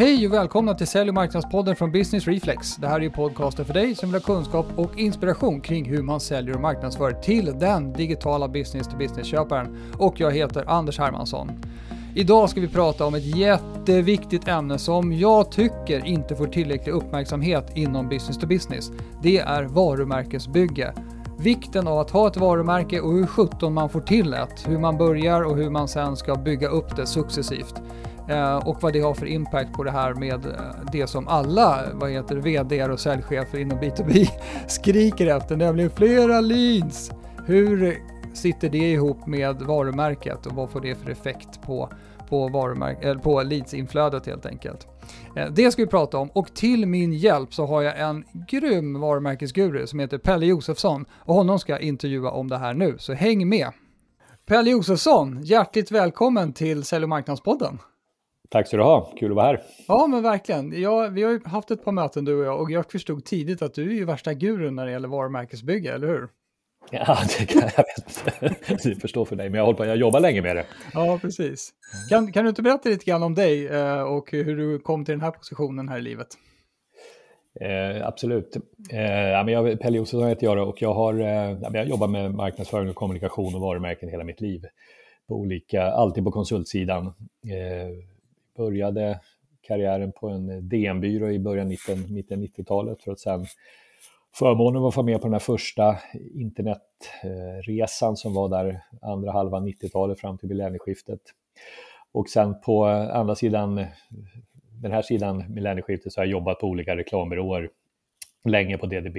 Hej och välkomna till Sälj och marknadspodden från Business Reflex. Det här är podcasten för dig som vill ha kunskap och inspiration kring hur man säljer och marknadsför till den digitala business-to-business-köparen. Och jag heter Anders Hermansson. Idag ska vi prata om ett jätteviktigt ämne som jag tycker inte får tillräcklig uppmärksamhet inom business to business. Det är varumärkesbygge. Vikten av att ha ett varumärke och hur sjutton man får till ett, hur man börjar och hur man sen ska bygga upp det successivt. Eh, och vad det har för impact på det här med eh, det som alla vad heter, VD och säljchefer inom B2B skriker efter, nämligen flera leads. Hur sitter det ihop med varumärket och vad får det för effekt på, på, varumärk- eller på leadsinflödet helt enkelt. Det ska vi prata om och till min hjälp så har jag en grym varumärkesguru som heter Pelle Josefsson och honom ska jag intervjua om det här nu, så häng med! Pelle Josefsson, hjärtligt välkommen till Sälj och marknadspodden. Tack ska du ha, kul att vara här. Ja, men verkligen. Ja, vi har ju haft ett par möten du och jag och jag förstod tidigt att du är ju värsta gurun när det gäller varumärkesbygge, eller hur? Ja, det kan jag vet inte. förstår för dig, men jag, håller på, jag jobbar länge med det. Ja, precis. Kan, kan du inte berätta lite grann om dig eh, och hur du kom till den här positionen här i livet? Eh, absolut. Eh, ja, men jag, Pelle Josefsson heter jag och jag har, eh, jag jobbar med marknadsföring och kommunikation och varumärken hela mitt liv. På olika, alltid på konsultsidan. Eh, började karriären på en DN-byrå i början mitten, mitten 90-talet för att sen förmånen att vara med på den här första internetresan som var där andra halvan 90-talet fram till millennieskiftet. Och sen på andra sidan, den här sidan millennieskiftet så har jag jobbat på olika reklambyråer länge på DDB.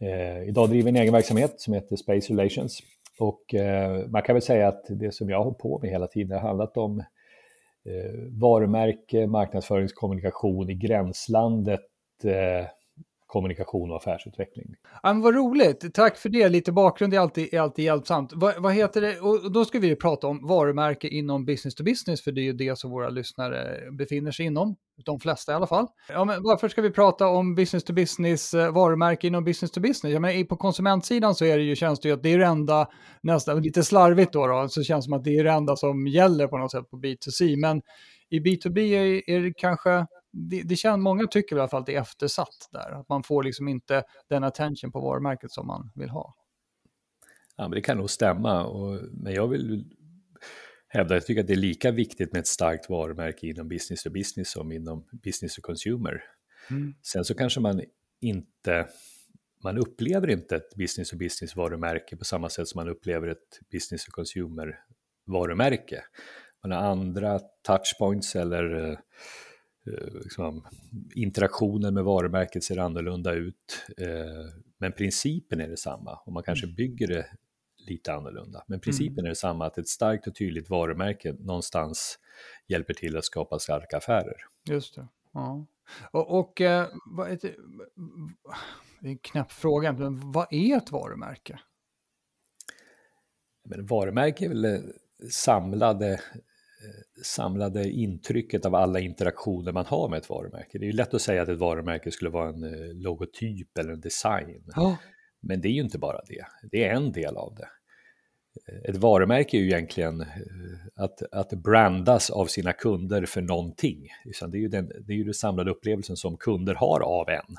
Eh, idag driver jag en egen verksamhet som heter Space Relations och eh, man kan väl säga att det som jag har hållit på med hela tiden har handlat om eh, Eh, varumärke, marknadsföringskommunikation i gränslandet eh, kommunikation och affärsutveckling. Ja, men vad roligt, tack för det. Lite bakgrund är alltid, är alltid hjälpsamt. Va, vad heter det? Och då ska vi prata om varumärke inom business to business, för det är ju det som våra lyssnare befinner sig inom, de flesta i alla fall. Ja, men varför ska vi prata om business to business, eh, varumärke inom business to business? Ja, men på konsumentsidan så är det ju, känns det ju att det är det enda, nästan lite slarvigt då, då så känns det som att det är det enda som gäller på något sätt på B2C, men i B2B är, är det kanske det, det känns, många tycker i alla fall att det är eftersatt där. Att man får liksom inte den attention på varumärket som man vill ha. Ja, men det kan nog stämma, och, men jag vill hävda, jag tycker att det är lika viktigt med ett starkt varumärke inom business to business som inom business to consumer. Mm. Sen så kanske man inte, man upplever inte ett business to business varumärke på samma sätt som man upplever ett business to consumer varumärke. Man har andra touchpoints eller Eh, liksom, interaktionen med varumärket ser annorlunda ut. Eh, men principen är detsamma och man kanske mm. bygger det lite annorlunda. Men principen mm. är detsamma, att ett starkt och tydligt varumärke någonstans hjälper till att skapa starka affärer. Just det. Ja. Och, och eh, vad är det, det är en knapp fråga, men vad är ett varumärke? Men varumärke är väl samlade samlade intrycket av alla interaktioner man har med ett varumärke. Det är ju lätt att säga att ett varumärke skulle vara en eh, logotyp eller en design. Ja. Men det är ju inte bara det, det är en del av det. Ett varumärke är ju egentligen eh, att, att brandas av sina kunder för någonting. Det är, ju den, det är ju den samlade upplevelsen som kunder har av en.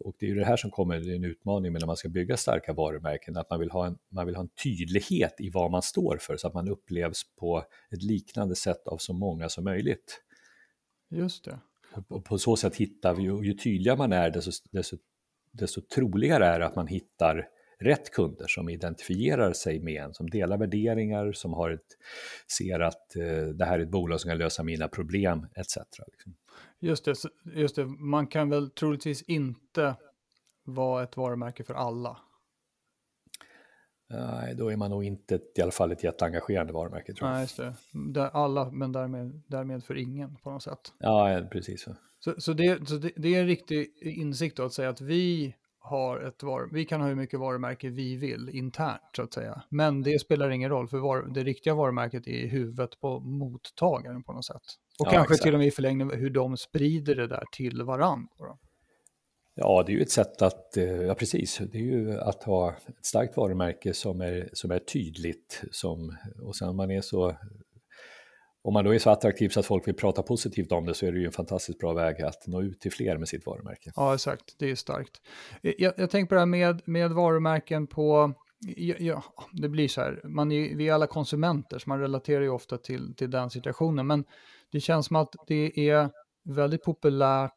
Och det är ju det här som kommer, det är en utmaning med när man ska bygga starka varumärken, att man vill, ha en, man vill ha en tydlighet i vad man står för så att man upplevs på ett liknande sätt av så många som möjligt. Just det. Och på så sätt hittar vi, och ju tydligare man är, desto, desto, desto troligare är det att man hittar rätt kunder som identifierar sig med en, som delar värderingar, som har ett, ser att eh, det här är ett bolag som kan lösa mina problem etc. Liksom. Just det, just det, man kan väl troligtvis inte vara ett varumärke för alla. Nej, då är man nog inte i alla fall ett jätteengagerande varumärke. Tror jag. Nej, just det. Där alla, men därmed, därmed för ingen på något sätt. Ja, precis. Så, så, det, så det, det, är en riktig insikt då att säga att vi har ett var, vi kan ha hur mycket varumärke vi vill internt så att säga. Men det spelar ingen roll för var, det riktiga varumärket är i huvudet på mottagaren på något sätt. Och ja, kanske exakt. till och med i förlängningen hur de sprider det där till varandra. Ja, det är ju ett sätt att, eh, ja precis, det är ju att ha ett starkt varumärke som är, som är tydligt som, och sen man är så om man då är så attraktiv så att folk vill prata positivt om det så är det ju en fantastiskt bra väg att nå ut till fler med sitt varumärke. Ja, exakt. Det är starkt. Eh, jag, jag tänker på det här med, med varumärken på... Ja, ja, det blir så här, man är, vi är alla konsumenter, så man relaterar ju ofta till, till den situationen. Men det känns som att det är väldigt populärt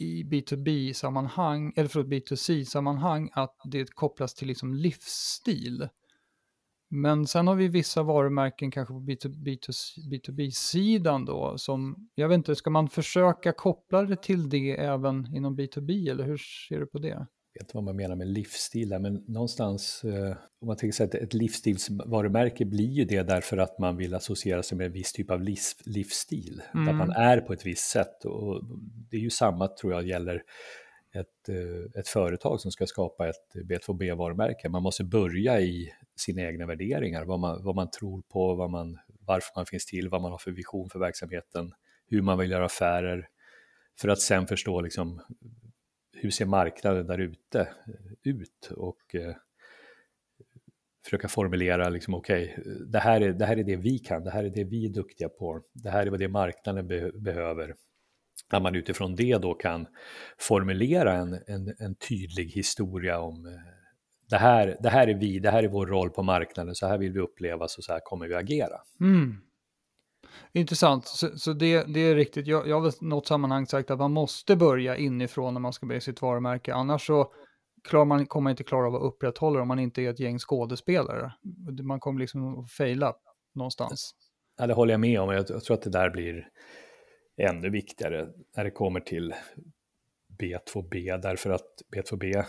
i B2B-sammanhang, eller förlåt, B2C-sammanhang, att det kopplas till liksom livsstil. Men sen har vi vissa varumärken kanske på B2B-sidan då som, jag vet inte, ska man försöka koppla det till det även inom B2B eller hur ser du på det? Jag vet inte vad man menar med livsstil där, men någonstans, eh, om man tänker sig att ett livsstilsvarumärke blir ju det därför att man vill associera sig med en viss typ av livs, livsstil, mm. att man är på ett visst sätt. Och det är ju samma, tror jag, gäller ett, eh, ett företag som ska skapa ett B2B-varumärke. Man måste börja i sina egna värderingar, vad man, vad man tror på, vad man, varför man finns till, vad man har för vision för verksamheten, hur man vill göra affärer, för att sen förstå liksom, hur ser marknaden där ute eh, ut och eh, försöka formulera, liksom, okej, okay, det, här är, det här är det vi kan, det här är det vi är duktiga på, det här är vad det marknaden be behöver. Att man utifrån det då kan formulera en, en, en tydlig historia om eh, det här, det här är vi, det här är vår roll på marknaden, så här vill vi upplevas och så här kommer vi agera. Mm. Intressant, så, så det, det, är riktigt. Jag, jag har i något sammanhang sagt att man måste börja inifrån när man ska bygga sitt varumärke, annars så klarar man, kommer man inte klara av att upprätthålla det om man inte är ett gäng skådespelare. Man kommer liksom att fejla någonstans. Ja, det håller jag med om, jag, jag tror att det där blir ännu viktigare när det kommer till B2B, därför att B2B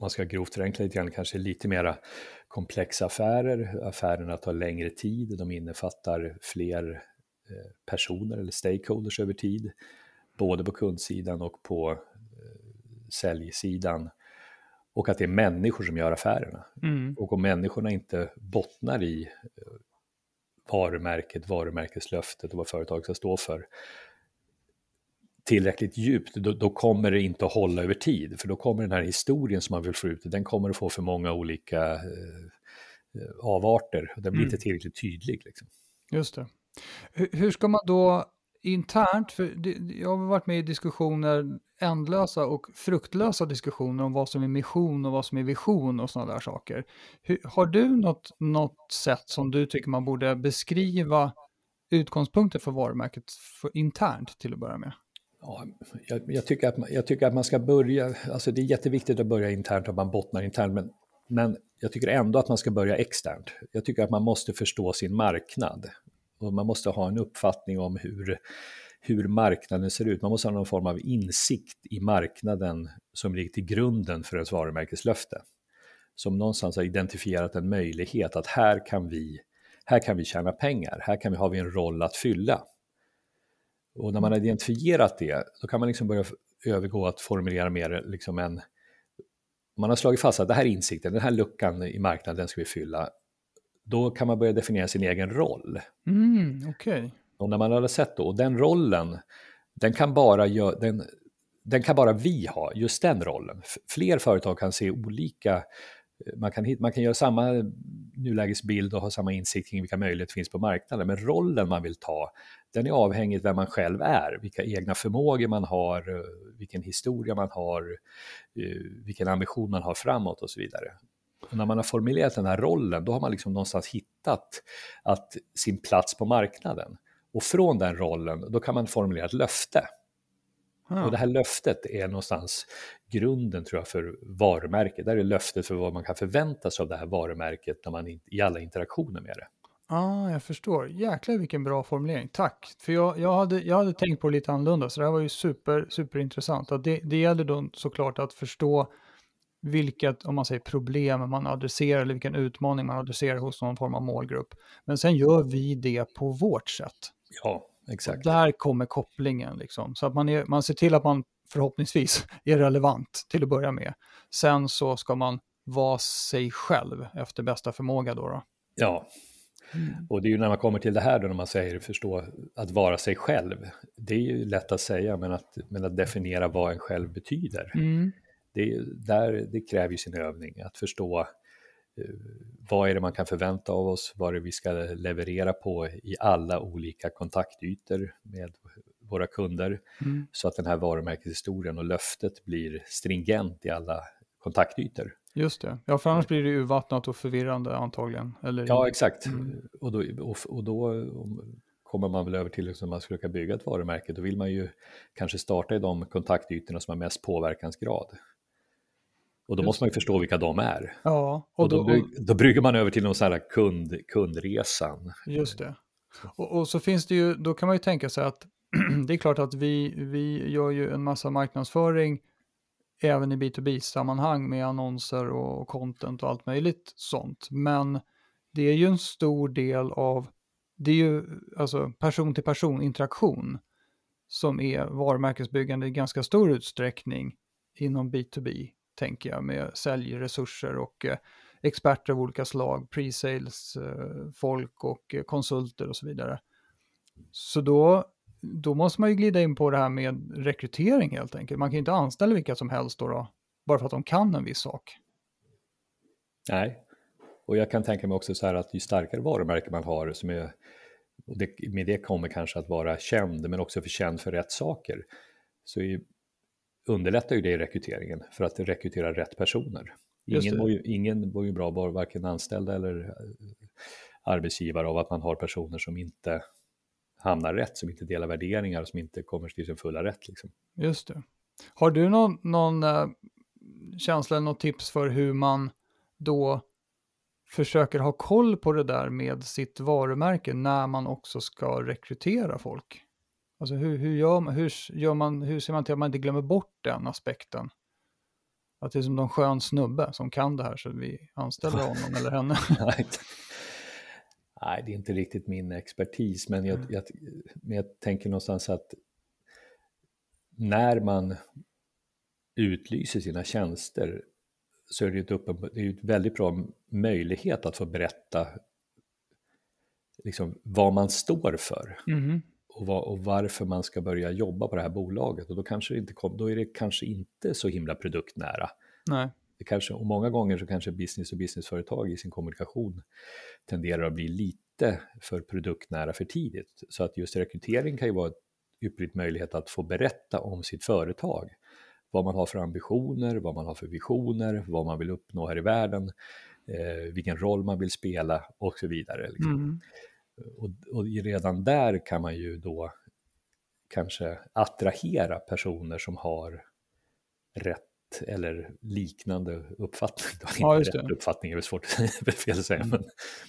om man ska grovt förenkla lite grann, kanske lite mera komplexa affärer. Affärerna tar längre tid, de innefattar fler eh, personer eller stakeholders över tid, både på kundsidan och på eh, säljsidan. Och att det är människor som gör affärerna. Mm. Och om människorna inte bottnar i eh, varumärket, varumärkeslöftet och vad företaget ska stå för, tillräckligt djupt, då, då, kommer det inte att hålla över tid. För då kommer den här historien som man vill få ut, den kommer att få för många olika eh, avarter. Den blir mm. inte tillräckligt tydlig. Liksom. Just det. Hur, hur ska man då internt, för det, jag har varit med i diskussioner, ändlösa och fruktlösa diskussioner om vad som är mission och vad som är vision och sådana där saker. Hur, har du något, något sätt som du tycker man borde beskriva utgångspunkter för varumärket för, internt till att börja med? Ja, jag, jag, tycker att man, jag tycker att man ska börja, alltså det är jätteviktigt att börja internt och man bottnar internt, men, men jag tycker ändå att man ska börja externt. Jag tycker att man måste förstå sin marknad och man måste ha en uppfattning om hur, hur marknaden ser ut. Man måste ha någon form av insikt i marknaden som ligger till grunden för ens varumärkeslöfte. Som någonstans har identifierat en möjlighet att här kan vi, här kan vi tjäna pengar, här kan vi, har vi en roll att fylla. Och när man har identifierat det, då kan man liksom börja övergå att formulera mer liksom en... Man har slagit fast att det här är insikten, den här luckan i marknaden, den ska vi fylla. Då kan man börja definiera sin egen roll. Mm, okay. Och när man har sett då, och den rollen, den kan bara gö- den, den kan bara vi ha, just den rollen. Fler företag kan se olika man kan, man kan göra samma nulägesbild och ha samma insikt kring vilka möjligheter finns på marknaden, men rollen man vill ta, den är avhängig vem man själv är, vilka egna förmågor man har, eh, vilken historia man har, eh, vilken ambition man har framåt och så vidare. Och när man har formulerat den här rollen, då har man liksom någonstans hittat att sin plats på marknaden. Och från den rollen, då kan man formulera ett löfte. Ja. Och det här löftet är någonstans grunden tror jag för varumärket. Det är löftet för vad man kan förvänta sig av det här varumärket när man i alla interaktioner med det. Ja, ah, jag förstår. Jäklar vilken bra formulering. Tack. För jag, jag, hade, jag hade tänkt på det lite annorlunda, så det här var ju super, superintressant. Att det, det gäller då såklart att förstå vilket, om man säger problem man adresserar eller vilken utmaning man adresserar hos någon form av målgrupp. Men sen gör vi det på vårt sätt. Ja, exakt. Där kommer kopplingen liksom. Så att man, är, man ser till att man förhoppningsvis är relevant till att börja med. Sen så ska man vara sig själv efter bästa förmåga då. då. Ja, Mm. Och det är ju när man kommer till det här då, när man säger förstå att vara sig själv. Det är ju lätt att säga, men att, men att definiera vad en själv betyder. Mm. Det, där, det kräver ju sin övning, att förstå vad är det man kan förvänta av oss, vad är det vi ska leverera på i alla olika kontaktytor med våra kunder mm. så att den här varumärkeshistorien och löftet blir stringent i alla kontaktytor. Just det, ja för annars blir det urvattnat och förvirrande antagligen. Eller... Ja exakt, mm. och, då, och, och då kommer man väl över till att liksom, man ska bygga ett varumärke, då vill man ju kanske starta i de kontaktytorna som har mest påverkansgrad. Och då måste man ju förstå vilka de är. Ja, och, och då, då, då brygger man över till någon sån här kund, kundresan. Just det. Och, och, så finns det ju, då kan man ju tänka sig att det är klart att vi, vi gör ju en massa marknadsföring även i B2B-sammanhang med annonser och content och allt möjligt sånt. Men det är ju en stor del av, det är ju alltså person till person interaktion som är varumärkesbyggande i ganska stor utsträckning inom B2B, tänker jag, med säljresurser och eh, experter av olika slag, pre-sales, eh, folk och eh, konsulter och så vidare. Så då då måste man ju glida in på det här med rekrytering helt enkelt. Man kan ju inte anställa vilka som helst då, då bara för att de kan en viss sak. Nej, och jag kan tänka mig också så här att ju starkare varumärke man har, som är, och det, med det kommer kanske att vara känd, men också för känd för rätt saker, så är, underlättar ju det i rekryteringen för att rekrytera rätt personer. Ingen mår, ju, ingen mår ju bra, varken anställda eller eh, arbetsgivare, av att man har personer som inte hamnar rätt, som inte delar värderingar, som inte kommer till sin fulla rätt. Liksom. Just det. Har du någon, någon uh, känsla eller något tips för hur man då försöker ha koll på det där med sitt varumärke när man också ska rekrytera folk? Alltså hur, hur, gör, man, hur, gör man, hur ser man till att man inte glömmer bort den aspekten? Att det är som någon skön snubbe som kan det här så vi anställer honom eller henne. nej, det är inte riktigt min expertis, men jag, mm. jag, men jag tänker någonstans att när man utlyser sina tjänster så är det, ett uppen, det är ett väldigt bra möjlighet att få berätta liksom, vad man står för mm. Och, vad, och, varför man ska börja jobba på det här bolaget. Och då, kanske inte kom, då är det kanske inte så himla produktnära. Nej det kanske, och många gånger så kanske business och businessföretag i sin kommunikation tenderar att bli lite för produktnära för tidigt. Så att just rekrytering kan ju vara en ypperlig möjlighet att få berätta om sitt företag. Vad man har för ambitioner, vad man har för visioner, vad man vill uppnå här i världen, eh, vilken roll man vill spela och så vidare. Liksom. Mm. Och, och redan där kan man ju då kanske attrahera personer som har rätt eller liknande uppfattning. Då. Ja, Inte rätt uppfattning är väl svårt fel att säga, mm. men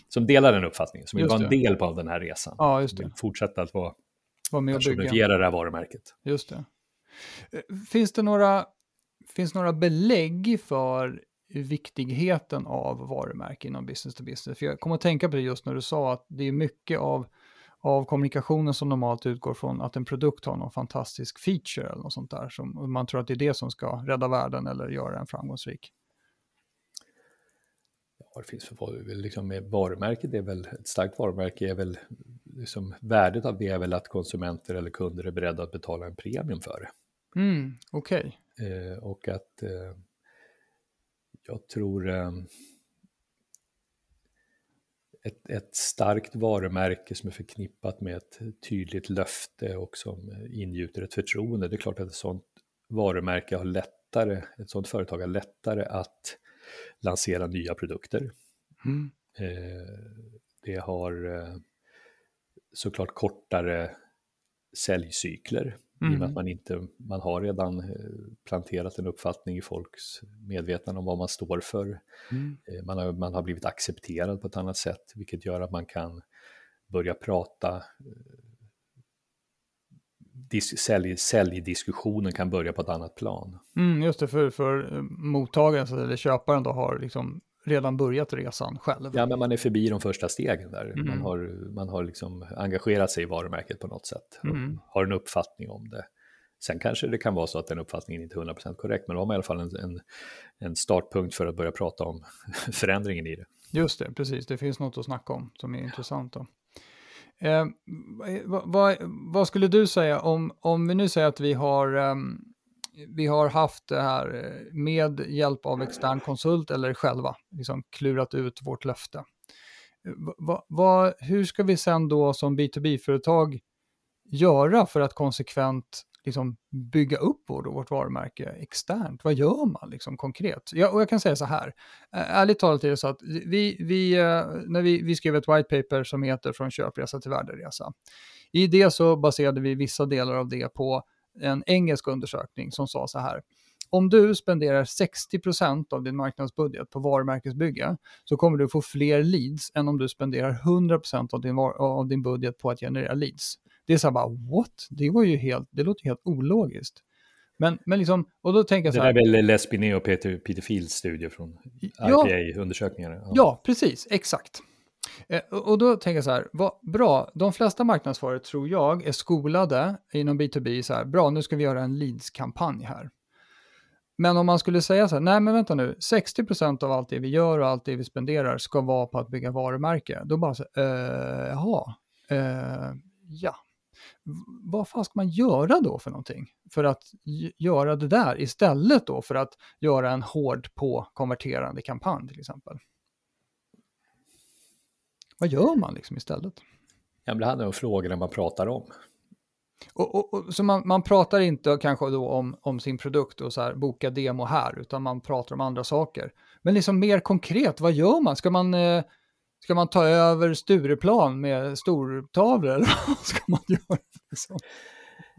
som delar den uppfattningen, som vill vara en del på den här resan. Ja, just det. Fortsätta att vara, vara med och personifiera det här varumärket. Just det. Eh, finns det några, finns några belägg för viktigheten av varumärke inom business to business? För jag kommer att tänka på det just när du sa att det är mycket av av kommunikationen som normalt utgår från att en produkt har någon fantastisk feature eller något sånt där. Som man tror att det är det som ska rädda världen eller göra en framgångsrik. Ja, det finns för liksom varumärket är väl, ett starkt varumärke är väl, liksom, värdet av det är väl att konsumenter eller kunder är beredda att betala en premium för det. Mm, Okej. Okay. Eh, och att eh, jag tror eh, ett, ett starkt varumärke som är förknippat med ett tydligt löfte och som ingjuter ett förtroende. Det är klart att ett sådant varumärke har lättare, ett sådant företag har lättare att lansera nya produkter. Mm. Eh, det har eh, såklart kortare säljcykler Mm. I och med att mm. man, inte, man har redan eh, planterat en uppfattning i folks medvetande om vad man står för. Mm. Eh, man, har, man har blivit accepterad på ett annat sätt, vilket gör att man kan börja prata eh, dis, sälj, säljdiskussionen kan börja på ett annat plan. Mm, just det, för, för mottagaren eller köparen då har liksom redan börjat resan själv. Ja, men man är förbi de första stegen där. Mm. Man har, man har liksom engagerat sig i varumärket på något sätt mm. har en uppfattning om det. Sen kanske det kan vara så att den uppfattningen inte är 100% korrekt, men då har man i alla fall en, en, en startpunkt för att börja prata om förändringen i det. Just det, precis. Det finns något att snacka om som är intressant. Då. Eh, vad, vad, vad, skulle du säga om, om vi nu säger att vi har um, vi har haft det här eh, med hjälp av extern konsult eller själva, liksom klurat ut vårt löfte. Eh, va, va, hur ska vi sen då som B2B-företag göra för att konsekvent liksom bygga upp vår, vårt varumärke externt? Vad gör man liksom konkret? Jag, och jag kan säga så här, ärligt talat är det så att vi, vi, eh, när vi, vi skrev ett white paper som heter Från köpresa till värderesa. I det så baserade vi vissa delar av det på en engelsk undersökning som sa så här. Om du spenderar 60% av din marknadsbudget på varumärkesbygge så kommer du få fler leads än om du spenderar 100% av din, av din budget på att generera leads. Det är så här bara, what? Det var ju helt, det låter helt ologiskt. Men, men liksom, och då tänker jag så här. Det där är väl Les Binet och Peter, Peter Fields studie från IPA-undersökningarna? Ja, ja, precis, exakt. Eh, och då tänker jag så här, vad, bra, de flesta marknadsförare tror jag är skolade inom B2B så här, bra nu ska vi göra en leads-kampanj här. Men om man skulle säga så här, nej men vänta nu, 60% av allt det vi gör och allt det vi spenderar ska vara på att bygga varumärke. Då bara så, eh, jaha, eh, ja. Vad fan ska man göra då för någonting? För att göra det där istället då för att göra en hård på konverterande kampanj till exempel. Vad gör man liksom istället? Ja, det handlar om frågorna man pratar om. Och, och, och, så man, man pratar inte kanske då om, om sin produkt och så här, boka demo här, utan man pratar om andra saker. Men liksom mer konkret, vad gör man? Ska man, eh, ska man ta över Stureplan med stortavlor eller vad ska man göra? Liksom?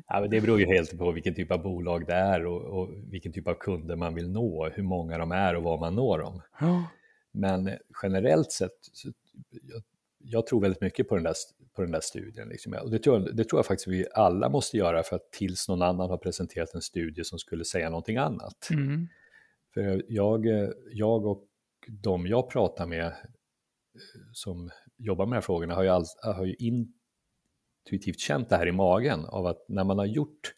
Ja, men det beror ju helt på vilken typ av bolag det är och, och, vilken typ av kunder man vill nå, hur många de är och vad man når dem. Ja. Men generellt sett, jag jag tror väldigt mycket på den där, på den där studien. Liksom. Och det, tror jag, det tror jag faktiskt vi alla måste göra för att tills någon annan har presenterat en studie som skulle säga någonting annat. Mm. För jag, jag och de jag pratar med eh, som jobbar med de här frågorna har ju, all, har ju intuitivt känt det här i magen av att när man har gjort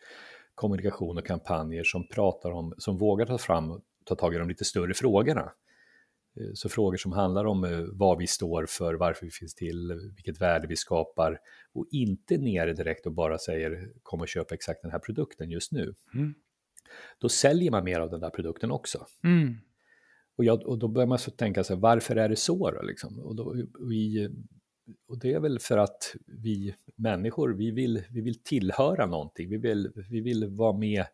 kommunikation och kampanjer som pratar om, som vågar ta fram ta tag i de lite större frågorna så frågor som handlar om eh, vad vi står för, varför vi finns till, vilket värde vi skapar och inte nere direkt och bara säger kom och köp exakt den här produkten just nu. Mm. Då säljer man mer av den där produkten också. Mm. Och, jag, och, då börjar man så tänka sig, varför är det så då? Liksom? Och, då, vi, och det är väl för att vi människor, vi vill, vi vill tillhöra någonting, vi vill, vi vill vara med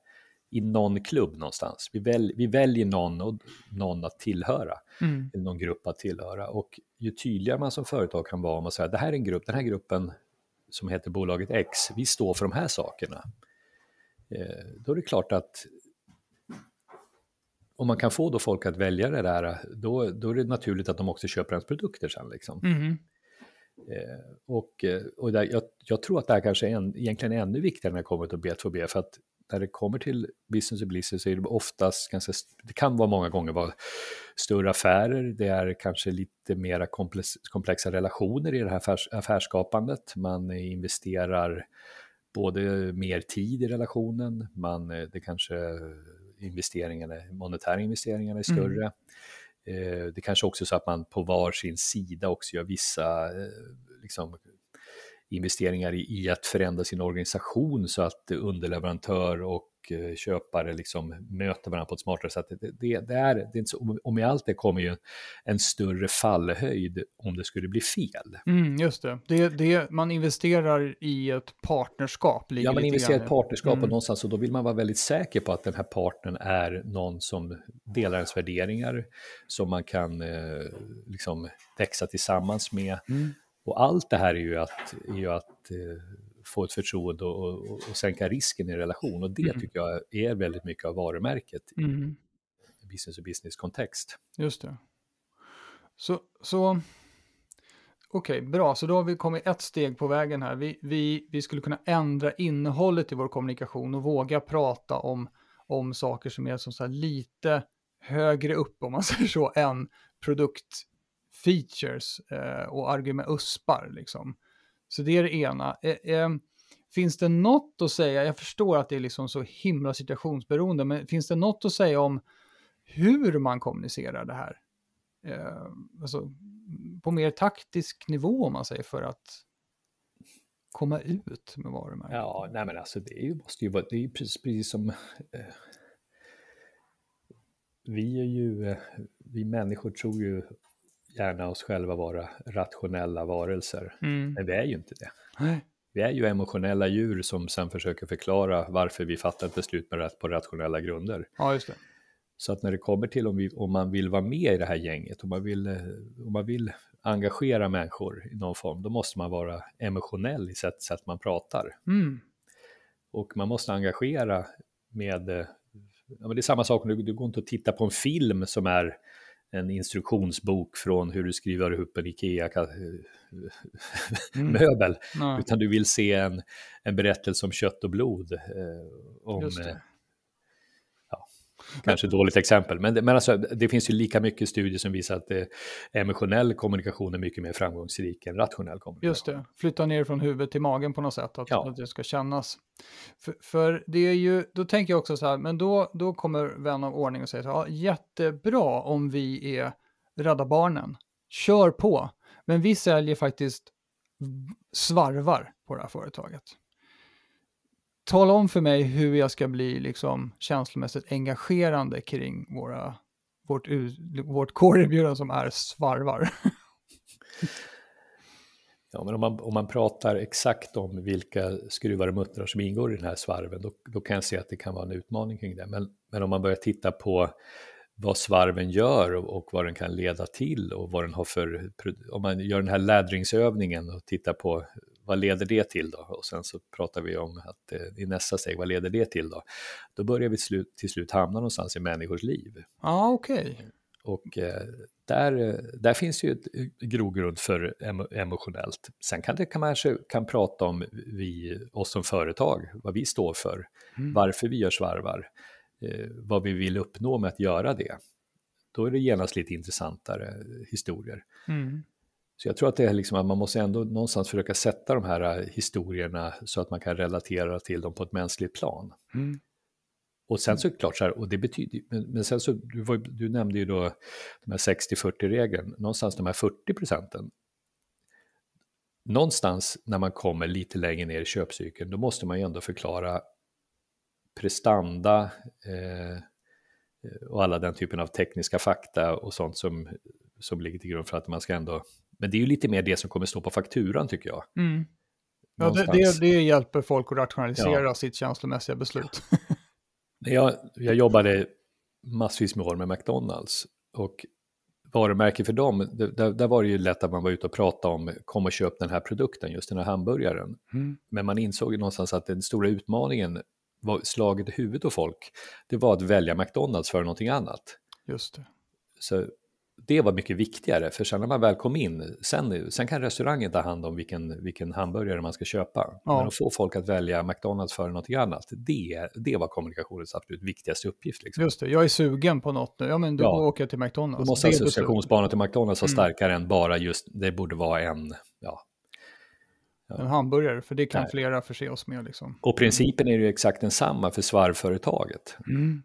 i någon klubb någonstans. Vi, väl, vi väljer någon, och, någon att tillhöra, mm. någon grupp att tillhöra. Och ju tydligare man som företag kan vara om att säga det här är en grupp, den här gruppen som heter bolaget X, vi står för de här sakerna. Eh, då är det klart att om man kan få då folk att välja det där, då, då är det naturligt att de också köper ens produkter sen. Liksom. Mm. Eh, och eh, och där, jag, jag, tror att det här kanske är en, egentligen ännu viktigare när det kommer till B2B, för att när det kommer till business och business så är det oftast ganska, det kan vara många gånger vara större affärer, det är kanske lite mera komplex, komplexa relationer i det här affärs, affärsskapandet. Man investerar både mer tid i relationen, man, det kanske investeringarna, monetära investeringarna är mm. större. Mm. Det kanske också är så att man på var sin sida också gör vissa eh, liksom, investeringar i, i, att förändra sin organisation så att underleverantör och eh, köpare liksom möter varandra på ett smartare sätt. Det, det, det är, det är inte så, och med allt det kommer ju en större fallhöjd om det skulle bli fel. Mm, just det. det, det man investerar i ett partnerskap. Ja, man investerar i ett partnerskap mm. och någonstans och då vill man vara väldigt säker på att den här partnern är någon som delar ens värderingar, som man kan eh, liksom växa tillsammans med. Mm och allt det här är ju att, är ju att eh, få ett förtroende och, och, och, sänka risken i relation. Och det mm. tycker jag är väldigt mycket av varumärket mm. i business och business-kontext. Just det. Så, så okej, okay, bra. Så då har vi kommit ett steg på vägen här. Vi, vi, vi skulle kunna ändra innehållet i vår kommunikation och våga prata om, om saker som är som så lite högre upp, om man säger så, än produkt features eh, och argument, uspar liksom. Så det är det ena. Eh, eh, finns det något att säga, jag förstår att det är liksom så himla situationsberoende, men finns det något att säga om hur man kommunicerar det här? Eh, alltså, på mer taktisk nivå om man säger för att komma ut med varumärket? Ja, nej men alltså det är ju, måste ju vara, det är ju precis, precis som eh, vi är ju, eh, vi människor tror ju gärna oss själva vara rationella varelser, mm. men vi är ju inte det. Vi är ju emotionella djur som sen försöker förklara varför vi fattar ett beslut med, på rationella grunder. Ja, just det. Så att när det kommer till om, vi, om man vill vara med i det här gänget, om man vill, eh, om man vill engagera människor i någon form, då måste man vara emotionell i sätt, sätt man pratar. Mm. Och man måste engagera med, eh, ja, men det är samma sak, du, du går inte att titta på en film som är en instruktionsbok från hur du skriver ihop en Ikea-möbel, mm. utan du vill se en, en berättelse om kött och blod, eh, om eh, Kanske ett dåligt exempel, men, det, men alltså, det finns ju lika mycket studier som visar att det, emotionell kommunikation är mycket mer framgångsrik än rationell kommunikation. Just det, flytta ner från huvudet till magen på något sätt, att, ja. att det ska kännas. För, för, det är ju, då tänker jag också så här, men då, då kommer vän av ordning och säger så här, ja, jättebra om vi är Rädda Barnen, kör på, men vi säljer faktiskt svarvar på det här företaget tala om för mig hur jag ska bli liksom känslomässigt engagerande kring våra, vårt, vårt core som är svarvar. Ja, men om man, om man pratar exakt om vilka skruvar och muttrar som ingår i den här svarven, då, då kan jag se att det kan vara en utmaning kring det. Men, men om man börjar titta på vad svarven gör och, och, vad den kan leda till och vad den har för... Om man gör den här lädringsövningen och tittar på vad leder det till då? Och sen så pratar vi om att eh, i nästa steg, vad leder det till då? Då börjar vi slut, till slut hamna någonstans i människors liv. Ja, ah, okej. Okay. Och eh, där, där finns ju ett grogrund för emotionellt. Sen kan det kanske kan prata om vi, oss som företag, vad vi står för, mm. varför vi gör svarvar, eh, vad vi vill uppnå med att göra det. Då är det genast lite intressantare historier. Mm. Så jag tror att det är liksom att man måste ändå någonstans försöka sätta de här äh, historierna så att man kan relatera till dem på ett mänskligt plan. Mm. Och sen så är det klart så här, och det betyder, men, men sen så, du, var, du nämnde ju då de här 60-40-regeln, någonstans de här 40 procenten. Någonstans när man kommer lite längre ner i köpcykeln, då måste man ju ändå förklara prestanda eh, och alla den typen av tekniska fakta och sånt som, som ligger till grund för att man ska ändå men det är ju lite mer det som kommer stå på fakturan tycker jag. Mm. Ja, det, det, det, hjälper folk att rationalisera ja. sitt känslomässiga beslut. jag, jag jobbade massvis med år med McDonalds och varumärke för dem, där, där, var det ju lätt att man var ute och pratade om kom och köp den här produkten, just den här hamburgaren. Mm. Men man insåg ju någonstans att den stora utmaningen var slaget i huvudet på folk, det var att välja McDonalds för någonting annat. Just det. Så det var mycket viktigare, för sen när man väl kom in, sen, sen kan restaurangen ta hand om vilken, vilken hamburgare man ska köpa. Ja. Men att få folk att välja McDonalds för något annat, det, det var kommunikationens absolut viktigaste uppgift. Liksom. Just det, jag är sugen på något nu, ja men då ja. åker jag till McDonalds. Då måste associationsbanan till McDonalds vara mm. starkare än bara just, det borde vara en, ja, en hamburgare, för det kan Nej. flera förse oss med. Liksom. Och principen är ju exakt densamma för svarvföretaget. Mm.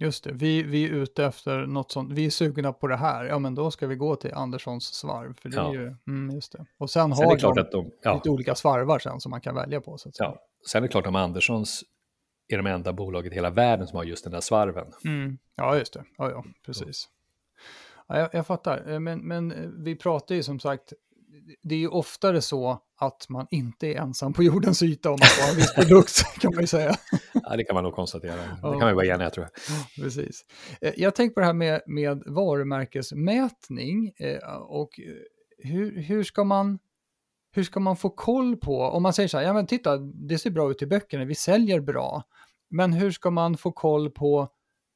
Just det, vi, vi är ute efter något sånt, vi är sugna på det här, ja men då ska vi gå till Anderssons svarv. För det ja. är ju, mm, just det. Och sen, sen har det de, de ja. lite olika svarvar sen som man kan välja på. Så att ja. Sen är det klart att Anderssons är de enda bolaget i hela världen som har just den där svarven. Mm. Ja, just det. Ja, ja, precis. Ja, jag, jag fattar, eh, men, men eh, vi pratar ju som sagt det är ju oftare så att man inte är ensam på jordens yta om man får en viss produkt, kan man ju säga. Ja, det kan man nog konstatera. Det kan man ju vara eniga, tror jag. Precis. Eh, jag tänker på det här med, med varumärkesmätning eh, och eh, hur, hur, ska man, hur ska man få koll på, om man säger så här, ja men titta, det ser bra ut i böckerna, vi säljer bra, men hur ska man få koll på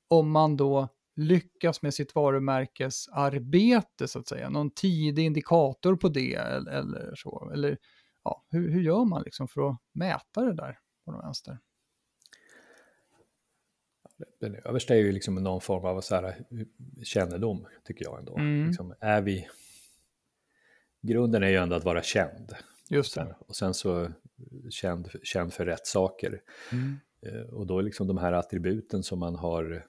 om man då lyckas med sitt varumärkesarbete så att säga? Någon tidig indikator på det eller, eller så? Eller ja, hur, hur gör man liksom för att mäta det där på den vänster? Den översta är ju liksom någon form av så här, kännedom, tycker jag ändå. Mm. Liksom, är vi... Grunden är ju ändå att vara känd. Just det. Och sen så känd, känd för rätt saker. Mm. Eh, och då är liksom de här attributen som man har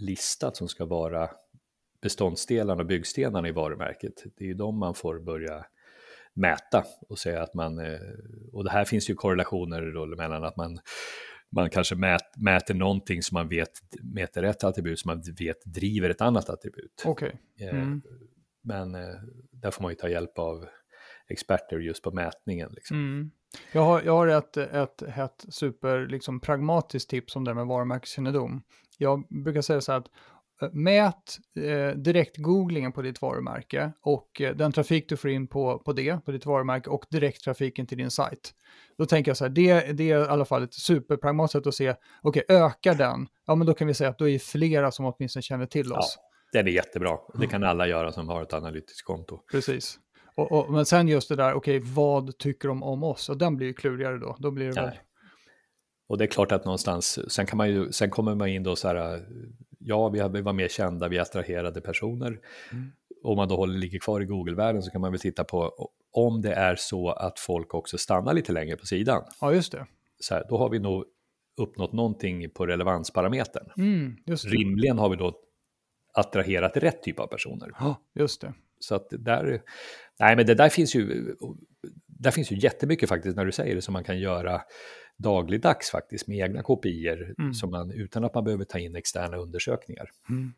listat som ska vara beståndsdelarna och byggstenarna i varumärket. Det är ju de man får börja mäta och säga att man, eh, och det här finns ju korrelationer då mellan att man man kanske mät, mäter någonting som man vet mäter ett attribut som man vet driver ett annat attribut. Okay. Eh, mm. Men eh, där får man ju ta hjälp av experter just på mätningen. Liksom. Mm. Jag har, jag har ett, ett, ett super liksom, pragmatiskt tips om det med varumärkeskännedom. Jag brukar säga så här att eh, mät eh, direkt-googlingen på ditt varumärke och eh, den trafik du får in på, på det, på ditt varumärke och direkttrafiken till din sajt. Då tänker jag så här, det, det är i alla fall ett superpragmatiskt sätt att se, okej, okay, ökar den, ja men då kan vi säga att då är flera som åtminstone känner till oss. Ja, det är jättebra. Det kan alla göra som har ett analytiskt konto. Precis. Och, och, men sen just det där, okej, okay, vad tycker de om oss? Och den blir ju klurigare då. Då blir det väl... Och det är klart att någonstans, sen, kan man ju, sen kommer man in då så här, ja, vi var mer kända, vi attraherade personer. Mm. Om man då håller, ligger kvar i Google-världen så kan man väl titta på om det är så att folk också stannar lite längre på sidan. Ja, just det. Så här, då har vi nog uppnått någonting på relevansparametern. Mm, Rimligen har vi då attraherat rätt typ av personer. Ja, just det. Så att där, nej men det där finns ju, där finns ju jättemycket faktiskt när du säger det som man kan göra dagligdags faktiskt med egna kopior mm. som man, utan att man behöver ta in externa undersökningar. Mm,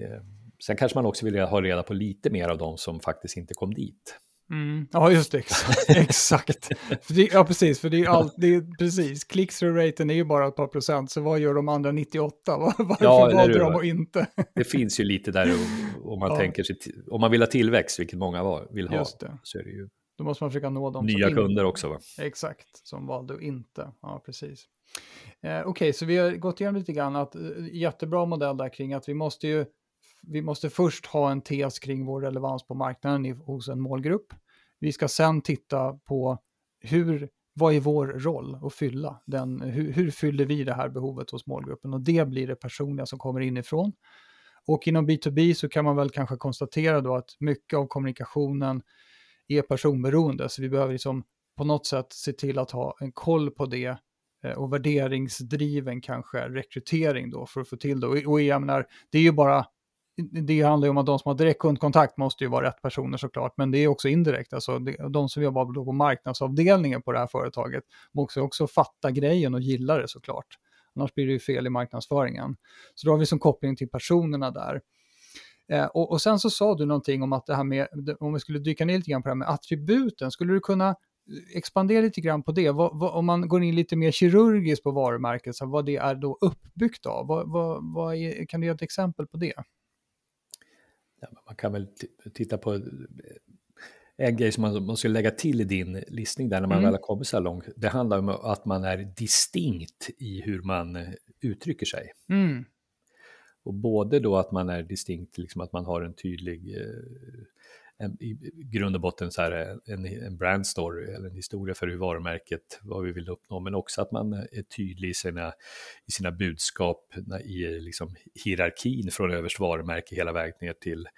eh, sen kanske man också vill ha reda på lite mer av de som faktiskt inte kom dit. Mm. Ja, just det. Exakt. det, ja, precis. För det är, allt, det är precis. Click-through-raten är ju bara ett par procent. Så vad gör de andra 98? Varför ja, valde de och inte? det finns ju lite där om man ja. tänker sig, om man vill ha tillväxt, vilket många vill ha, just det. så är det ju Då måste man försöka nå dem nya kunder inte, också. Va? Exakt, som valde att inte. Ja, precis. Eh, Okej, okay, så vi har gått igenom lite grann att eh, jättebra modell där kring att vi måste ju vi måste först ha en tes kring vår relevans på marknaden hos en målgrupp. Vi ska sen titta på hur, vad är vår roll att fylla? Den, hur, hur fyller vi det här behovet hos målgruppen? Och det blir det personliga som kommer inifrån. Och inom B2B så kan man väl kanske konstatera då att mycket av kommunikationen är personberoende, så vi behöver liksom på något sätt se till att ha en koll på det eh, och värderingsdriven kanske rekrytering då för att få till det. Och jag menar, det är ju bara det handlar ju om att de som har direkt kundkontakt måste ju vara rätt personer såklart, men det är också indirekt. Alltså de som jobbar på marknadsavdelningen på det här företaget måste också fatta grejen och gilla det såklart. Annars blir det ju fel i marknadsföringen. Så då har vi som koppling till personerna där. Eh, och, och, sen så sa du någonting om att det här med, om vi skulle dyka ner lite grann på det här med attributen, skulle du kunna expandera lite grann på det? Vad, vad, om man går in lite mer kirurgiskt på varumärket, så vad det är då uppbyggt av? Vad, vad är, kan du ge ett exempel på det? man kan väl titta på en grej som man måste lägga till i din listning där när man mm. väl har kommit så här långt. Det handlar om att man är distinkt i hur man eh, uttrycker sig. Mm. Och både då att man är distinkt, liksom att man har en tydlig eh, en, i grund och botten så här eh, en, en brand story eller en historia för hur varumärket, vad vi vill uppnå, men också att man är tydlig i sina, i sina budskap i liksom hierarkin från överst varumärke hela vägen ner till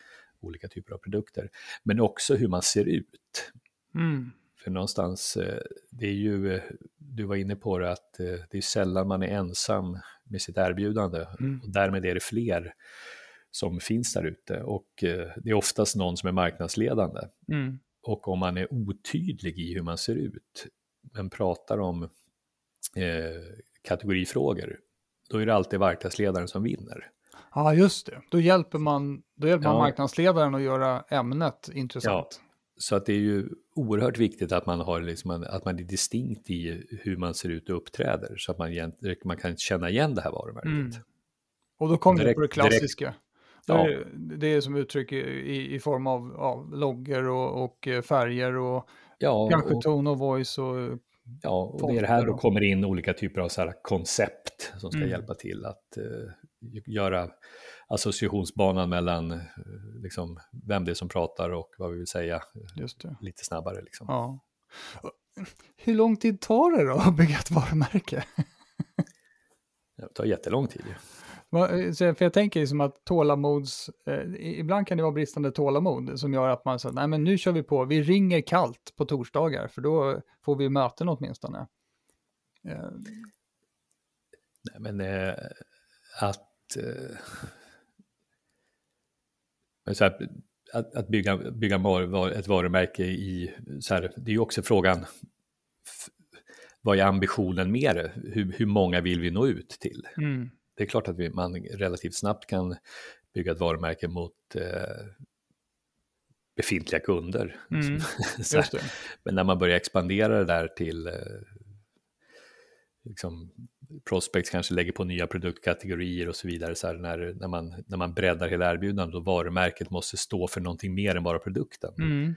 olika typer av produkter. Men också hur man ser ut. Mm. För någonstans, eh, det är ju, du var inne på det, att det är sällan man är ensam med sitt erbjudande mm. och därmed är det fler som finns där ute och eh, det är oftast någon som är marknadsledande. Mm. Och om man är otydlig i hur man ser ut, men pratar om eh, kategorifrågor, då är det alltid marknadsledaren som vinner. Ja, just det. Då hjälper man, då hjälper ja. man marknadsledaren att göra ämnet intressant. Ja. Så att det är ju oerhört viktigt att man, har liksom att man är distinkt i hur man ser ut och uppträder så att man, man kan känna igen det här varumärket. Mm. Och då kommer vi på det klassiska. Direkt, Ja. Det, det är som uttryck i, i form av ja, loggor och, och, eh, färger och ja, kanske och, tone of voice och Ja, och det är det här då kommer in olika typer av så koncept som ska mm. hjälpa till att uh, göra associationsbanan mellan uh, liksom, vem det är som pratar och vad vi vill säga lite snabbare. Liksom. Ja. Hur lång tid tar det då att bygga ett varumärke? det tar jättelång tid. Eh, för jag tänker liksom att tålamods, eh, ibland kan det vara bristande tålamod som gör att man säger, nej men nu kör vi på, vi ringer kallt på torsdagar för då får vi möten åtminstone. Eh. Nej men eh, att, eh, så här, att, att bygga, bygga ett varumärke i, så här, det är ju också frågan, vad är ambitionen med det? Hur, hur många vill vi nå ut till? Mm. Det är klart att vi, man relativt snabbt kan bygga ett varumärke mot eh, befintliga kunder. Mm. Men när man börjar expandera det där till eh, liksom, prospects kanske lägger på nya produktkategorier och så vidare. Så när, när, man, när man breddar hela erbjudandet och varumärket måste stå för någonting mer än bara produkten. Mm.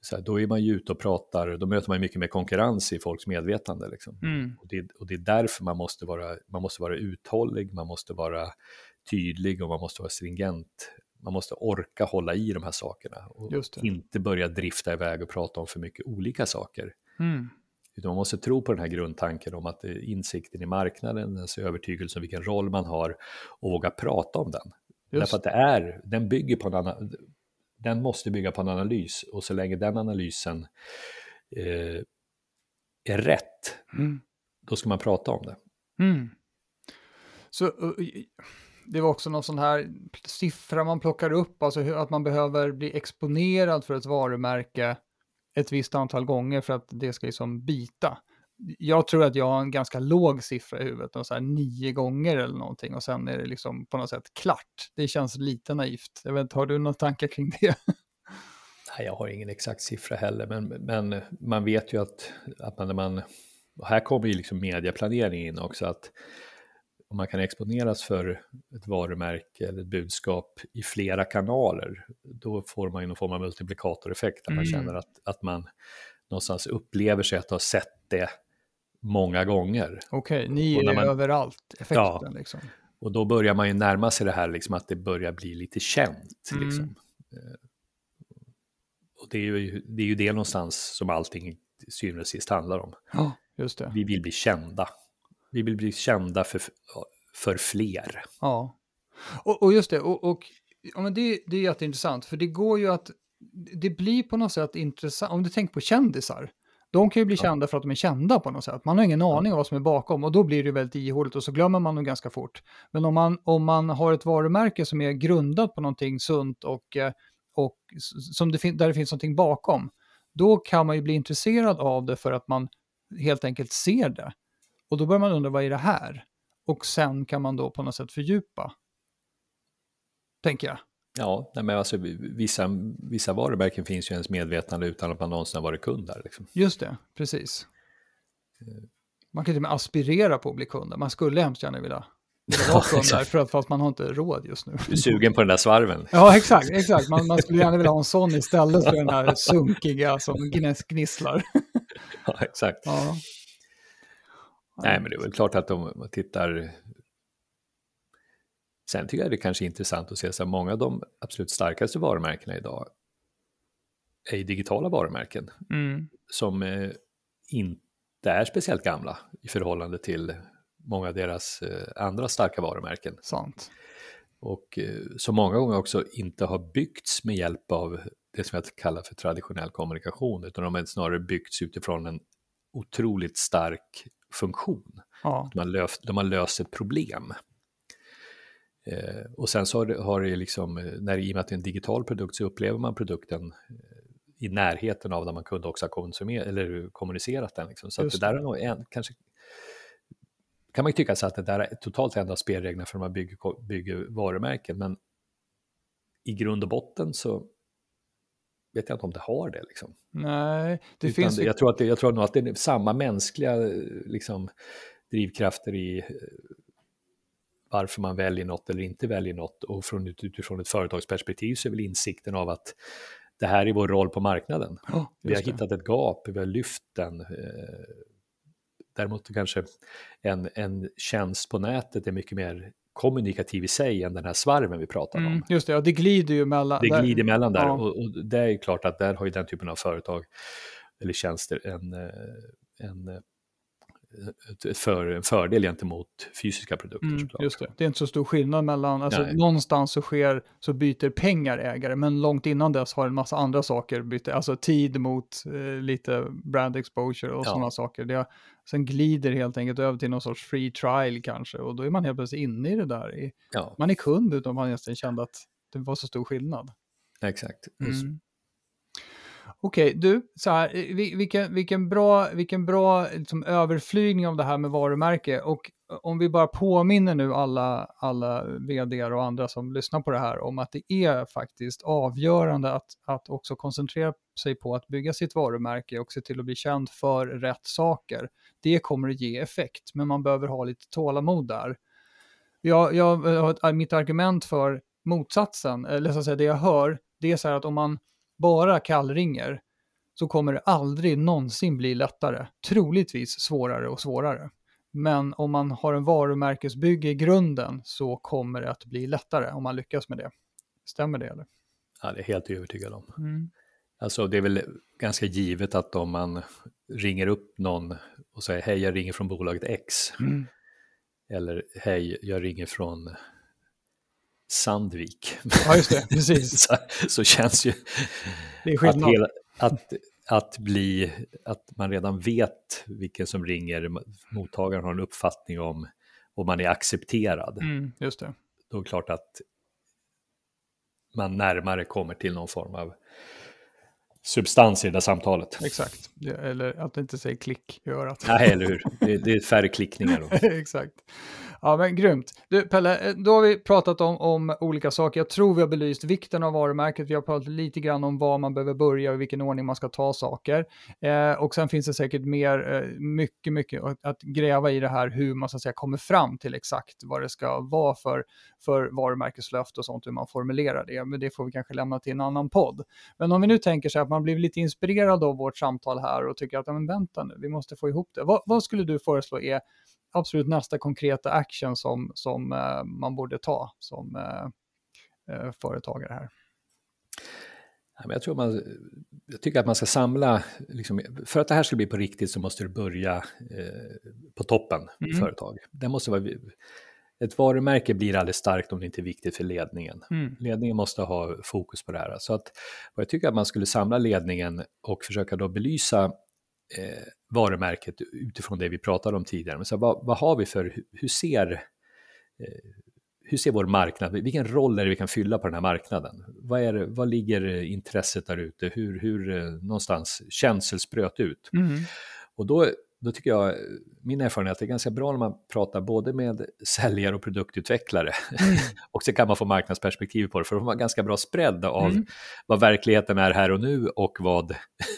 Så här, då är man ju ute och pratar, då möter man mycket mer konkurrens i folks medvetande. Liksom. Mm. Och, det, och det är därför man måste, vara, man måste vara uthållig, man måste vara tydlig och man måste vara stringent. Man måste orka hålla i de här sakerna och inte börja drifta iväg och prata om för mycket olika saker. Mm. Utan man måste tro på den här grundtanken om att insikten i marknaden, alltså övertygelsen om vilken roll man har och våga prata om den. Just. Därför att det är, den bygger på en annan, den måste bygga på en analys och så länge den analysen eh, är rätt, mm. då ska man prata om det. Mm. Så det var också någon sån här siffra man plockar upp, alltså att man behöver bli exponerad för ett varumärke ett visst antal gånger för att det ska liksom bita. Jag tror att jag har en ganska låg siffra i huvudet, så här nio gånger eller någonting och sen är det liksom på något sätt klart. Det känns lite naivt. Jag vet, har du några tankar kring det? Nej, jag har ingen exakt siffra heller, men, men man vet ju att, att man, när man, här kommer ju liksom mediaplanering in också, att om man kan exponeras för ett varumärke eller ett budskap i flera kanaler, då får man ju någon form av multiplikatoreffekt, där mm. man känner att, att man någonstans upplever sig att ha sett det många gånger. Okej, okay, ni är man, överallt, effekten ja, liksom. Och då börjar man ju närma sig det här, liksom, att det börjar bli lite känt. Mm. Liksom. Eh, och det är, ju, det är ju det någonstans som allting syvende och sist handlar om. Ja, just det. Vi vill bli kända. Vi vill bli kända för, för fler. Ja, och, och just det, och, och ja, men det, det är jätteintressant, för det går ju att, det blir på något sätt intressant, om du tänker på kändisar, de kan ju bli ja. kända för att de är kända på något sätt. Man har ingen aning om vad som är bakom och då blir det väldigt ihåligt och så glömmer man nog ganska fort. Men om man, om man har ett varumärke som är grundat på någonting sunt och, eh, och som det där det finns någonting bakom, då kan man ju bli intresserad av det för att man helt enkelt ser det. Och då börjar man undra, vad är det här? Och sen kan man då på något sätt fördjupa. Tänker jag. Ja, men alltså, vissa, vissa varumärken finns ju ens medvetande utan att man någonsin har varit kund där. Liksom. Just det, precis. Man kan till och med aspirera på att bli kund. Man skulle hemskt gärna vilja där, för att, fast man har inte råd just nu. Du är sugen på den där svarven. Ja, exakt. exakt. Man, man skulle gärna vilja ha en sån istället för den här sunkiga som gnisslar. Ja, exakt. Ja. Nej, men det är väl klart att om man tittar... Sen tycker jag det kanske är intressant att se att många av de absolut starkaste varumärkena idag är digitala varumärken mm. som eh, inte är speciellt gamla i förhållande till många av deras eh, andra starka varumärken. Sant. Och eh, som många gånger också inte har byggts med hjälp av det som jag kallar för traditionell kommunikation, utan de har snarare byggts utifrån en otroligt stark funktion. Ja. De, har löst, har löst ett problem. Eh, och sen så har det, har det liksom, eh, när, i och med att det är en digital produkt så upplever man produkten eh, i närheten av där man kunde också ha eller kommunicerat den. Liksom. Så det där är nog en, kanske kan man ju tycka så att det där är totalt ändrar spelreglerna för när man bygger, bygger varumärken, men i grund och botten så vet jag inte om det har det. Liksom. Nej, det Utan finns... Jag tror, att det, jag tror nog att det är samma mänskliga liksom, drivkrafter i eh, varför man väljer något eller inte väljer något. Och från, utifrån ett företagsperspektiv så är väl insikten av att det här är vår roll på marknaden. Oh, vi har det. hittat ett gap, vi har lyft den. Eh, däremot kanske en, en tjänst på nätet är mycket mer kommunikativ i sig än den här svarven vi pratar mm, om. Just det, och det glider ju mellan. Det glider mellan där, ja. och, och, det är klart att där har ju den typen av företag eller tjänster en, eh, en, eh, ett för, en fördel gentemot fysiska produkter. Mm, just det. det är inte så stor skillnad mellan, alltså Nej. någonstans så sker, så byter pengar ägare, men långt innan dess har en massa andra saker bytt, alltså tid mot eh, lite brand exposure och ja. sådana saker. Det, sen glider helt enkelt över till någon sorts free trial kanske och då är man helt plötsligt inne i det där. I, ja. Man är kund utan man egentligen kände att det var så stor skillnad. Exakt. Mm. Okej, okay, du, så här, eh, vilken, vilken bra, vilken bra liksom, överflygning av det här med varumärke. Och eh, om vi bara påminner nu alla, alla vd och andra som lyssnar på det här om att det är faktiskt avgörande att, att också koncentrera sig på att bygga sitt varumärke och se till att bli känd för rätt saker. Det kommer att ge effekt, men man behöver ha lite tålamod där. Jag, jag, eh, mitt argument för motsatsen, eller så att säga det jag hör, det är så här att om man bara kallringer så kommer det aldrig någonsin bli lättare. Troligtvis svårare och svårare. Men om man har en varumärkesbygge i grunden så kommer det att bli lättare om man lyckas med det. Stämmer det eller? Ja, det är helt övertygad om. Mm. Alltså det är väl ganska givet att om man ringer upp någon och säger hej, jag ringer från bolaget X. Mm. Eller hej, jag ringer från Sandvik. Ja, just det, precis. så, så, känns ju det är att, hela, att, att, bli, att man redan vet vilken som ringer, mottagaren har en uppfattning om och man är accepterad. Mm, just det. Då är det klart att man närmare kommer till någon form av substans i det där samtalet. Exakt, eller att det inte säger klick i örat. Nej, eller hur. Det, det är färre klickningar då. Exakt. Ja, men grymt. Du, Pelle, eh, då har vi pratat om, om olika saker. Jag tror vi har belyst vikten av varumärket. Vi har pratat lite grann om var man behöver börja och i vilken ordning man ska ta saker. Eh, och sen finns det säkert mer, eh, mycket, mycket att, att, gräva i det här, hur man så att säga kommer fram till exakt vad det ska vara för, för varumärkeslöft och sånt, hur man formulerar det. Men det får vi kanske lämna till en annan podd. Men om vi nu tänker så här, att man blir lite inspirerad av vårt samtal här och tycker att, ja, men vänta nu, vi måste få ihop det. Vad, vad skulle du föreslå är absolut nästa konkreta action som, som uh, man borde ta som uh, uh, företagare här? Jag, tror man, jag tycker att man ska samla, liksom, för att det här ska bli på riktigt så måste du börja eh, på toppen mm. företag. Det måste vara, ett varumärke blir aldrig starkt om det inte är viktigt för ledningen. Mm. Ledningen måste ha fokus på det här. Så att, jag tycker att man skulle samla ledningen och försöka då belysa eh, varumärket utifrån det vi pratade om tidigare. Men så vad, vad har vi för, hur ser, eh, hur ser vår marknad, vilken roll är det vi kan fylla på den här marknaden? Vad, är vad ligger intresset där ute? Hur, hur eh, någonstans känselspröt ut? Mm. Och då då tycker jag, min erfarenhet är att det är ganska bra när man pratar både med säljare och produktutvecklare. Mm. och så kan man få marknadsperspektiv på det, för då får man ganska bra spread av mm. vad verkligheten är här och nu och vad,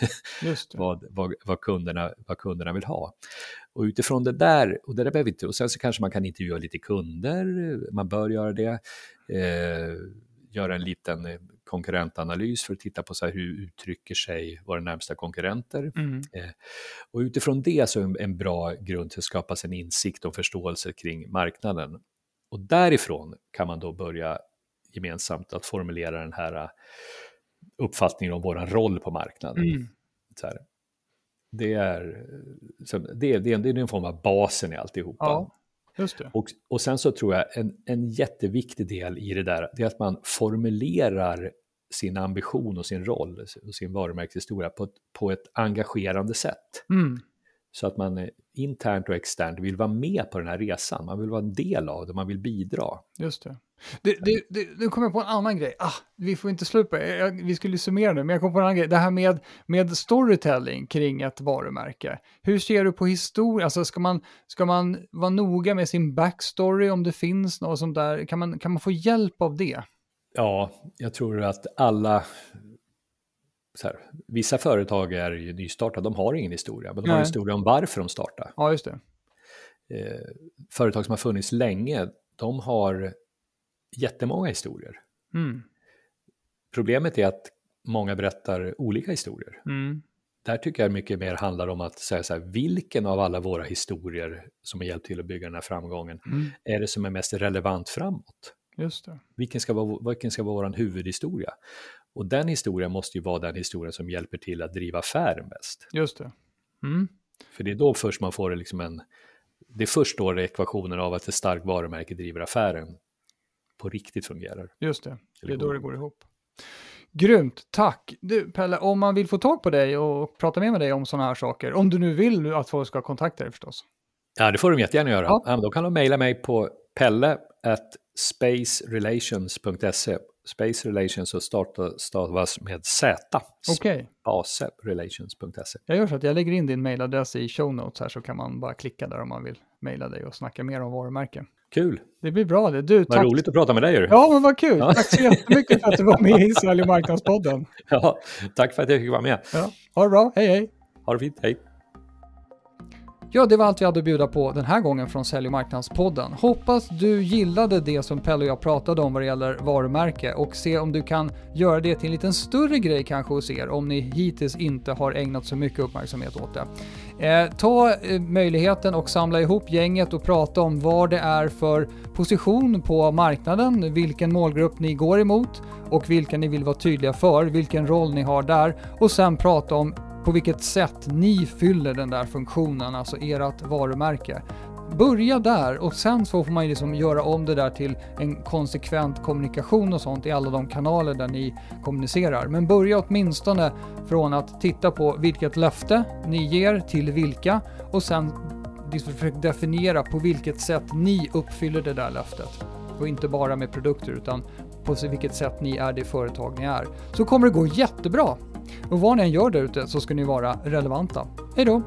vad, vad, vad, kunderna, vad kunderna vill ha. Och utifrån det där, och det där behöver inte, och sen så kanske man kan intervjua lite kunder, man bör göra det, eh, göra en liten konkurrentanalys för att titta på så här, hur uttrycker sig våra närmsta konkurrenter. Mm. Eh, och utifrån det så är en, en bra grund till att skapa en insikt och förståelse kring marknaden. Och därifrån kan man då börja gemensamt att formulera den här uh, uppfattningen om vår roll på marknaden. Mm. Så här. Det, är, det, det, är, det är en form av basen i alltihopa. Ja. Och, och sen så tror jag en, en jätteviktig del i det där, det är att man formulerar sin ambition och sin roll och sin varumärkeshistoria på ett, på ett engagerande sätt. Mm. Så att man internt och externt vill vara med på den här resan, man vill vara en del av det, man vill bidra. Just det. Det, det, det, nu kommer jag på en annan grej. Ah, vi får inte sluta, vi skulle summera nu, men jag kom på en annan grej. Det här med, med storytelling kring ett varumärke. Hur ser du på historia? Alltså ska man, ska man vara noga med sin backstory om det finns något sånt där? Kan man, kan man få hjälp av det? Ja, jag tror att alla... Här, vissa företag är ju nystartade, de har ingen historia, men de Nej. har en historia om varför de startade. Ja, just det. Eh, företag som har funnits länge, de har jättemånga historier. Mm. Problemet är att många berättar olika historier. Mm. Där tycker jag mycket mer handlar om att säga så här, vilken av alla våra historier som har hjälpt till att bygga den här framgången mm. är det som är mest relevant framåt? Just det. Vilken ska vara, vilken ska vara vår huvudhistoria? Och den historien måste ju vara den historien som hjälper till att driva affären bäst. Just det. Mm. För det är då först man får liksom en... Det är först då ekvationen av att ett starkt varumärke driver affären på riktigt fungerar. Just det, det är då det går ihop. Grymt, tack. Du, Pelle, om man vill få tag på dig och prata med, med dig om sådana här saker, om du nu vill att folk ska kontakta dig förstås. Ja, det får de jättegärna göra. Ja. då kan de mejla mig på pelle spacerelations.se Space Relations och starta, stavas med Z. Okej. Okay. Baserelations.se. Jag gör så att jag lägger in din mailadress i show notes här så kan man bara klicka där om man vill mejla dig och snacka mer om varumärken. Kul. Det blir bra det. Du, vad tack. roligt att prata med dig. Ja, men vad kul. Ja. Tack så jättemycket för att du var med i Sälj marknadspodden. Ja, tack för att jag fick vara med. Ja. Ha det bra. Hej, hej. Ha det fint. Hej. Ja, det var allt vi hade att bjuda på den här gången från Sälj och marknadspodden. Hoppas du gillade det som Pelle och jag pratade om vad det gäller varumärke och se om du kan göra det till en liten större grej kanske hos er om ni hittills inte har ägnat så mycket uppmärksamhet åt det. Eh, ta eh, möjligheten och samla ihop gänget och prata om vad det är för position på marknaden, vilken målgrupp ni går emot och vilka ni vill vara tydliga för, vilken roll ni har där och sen prata om på vilket sätt ni fyller den där funktionen, alltså ert varumärke. Börja där och sen så får man ju liksom göra om det där till en konsekvent kommunikation och sånt i alla de kanaler där ni kommunicerar. Men börja åtminstone från att titta på vilket löfte ni ger till vilka och sen försök definiera på vilket sätt ni uppfyller det där löftet. Och inte bara med produkter utan på vilket sätt ni är det företag ni är. Så kommer det gå jättebra. Och vad ni än gör där ute så ska ni vara relevanta. Hej då!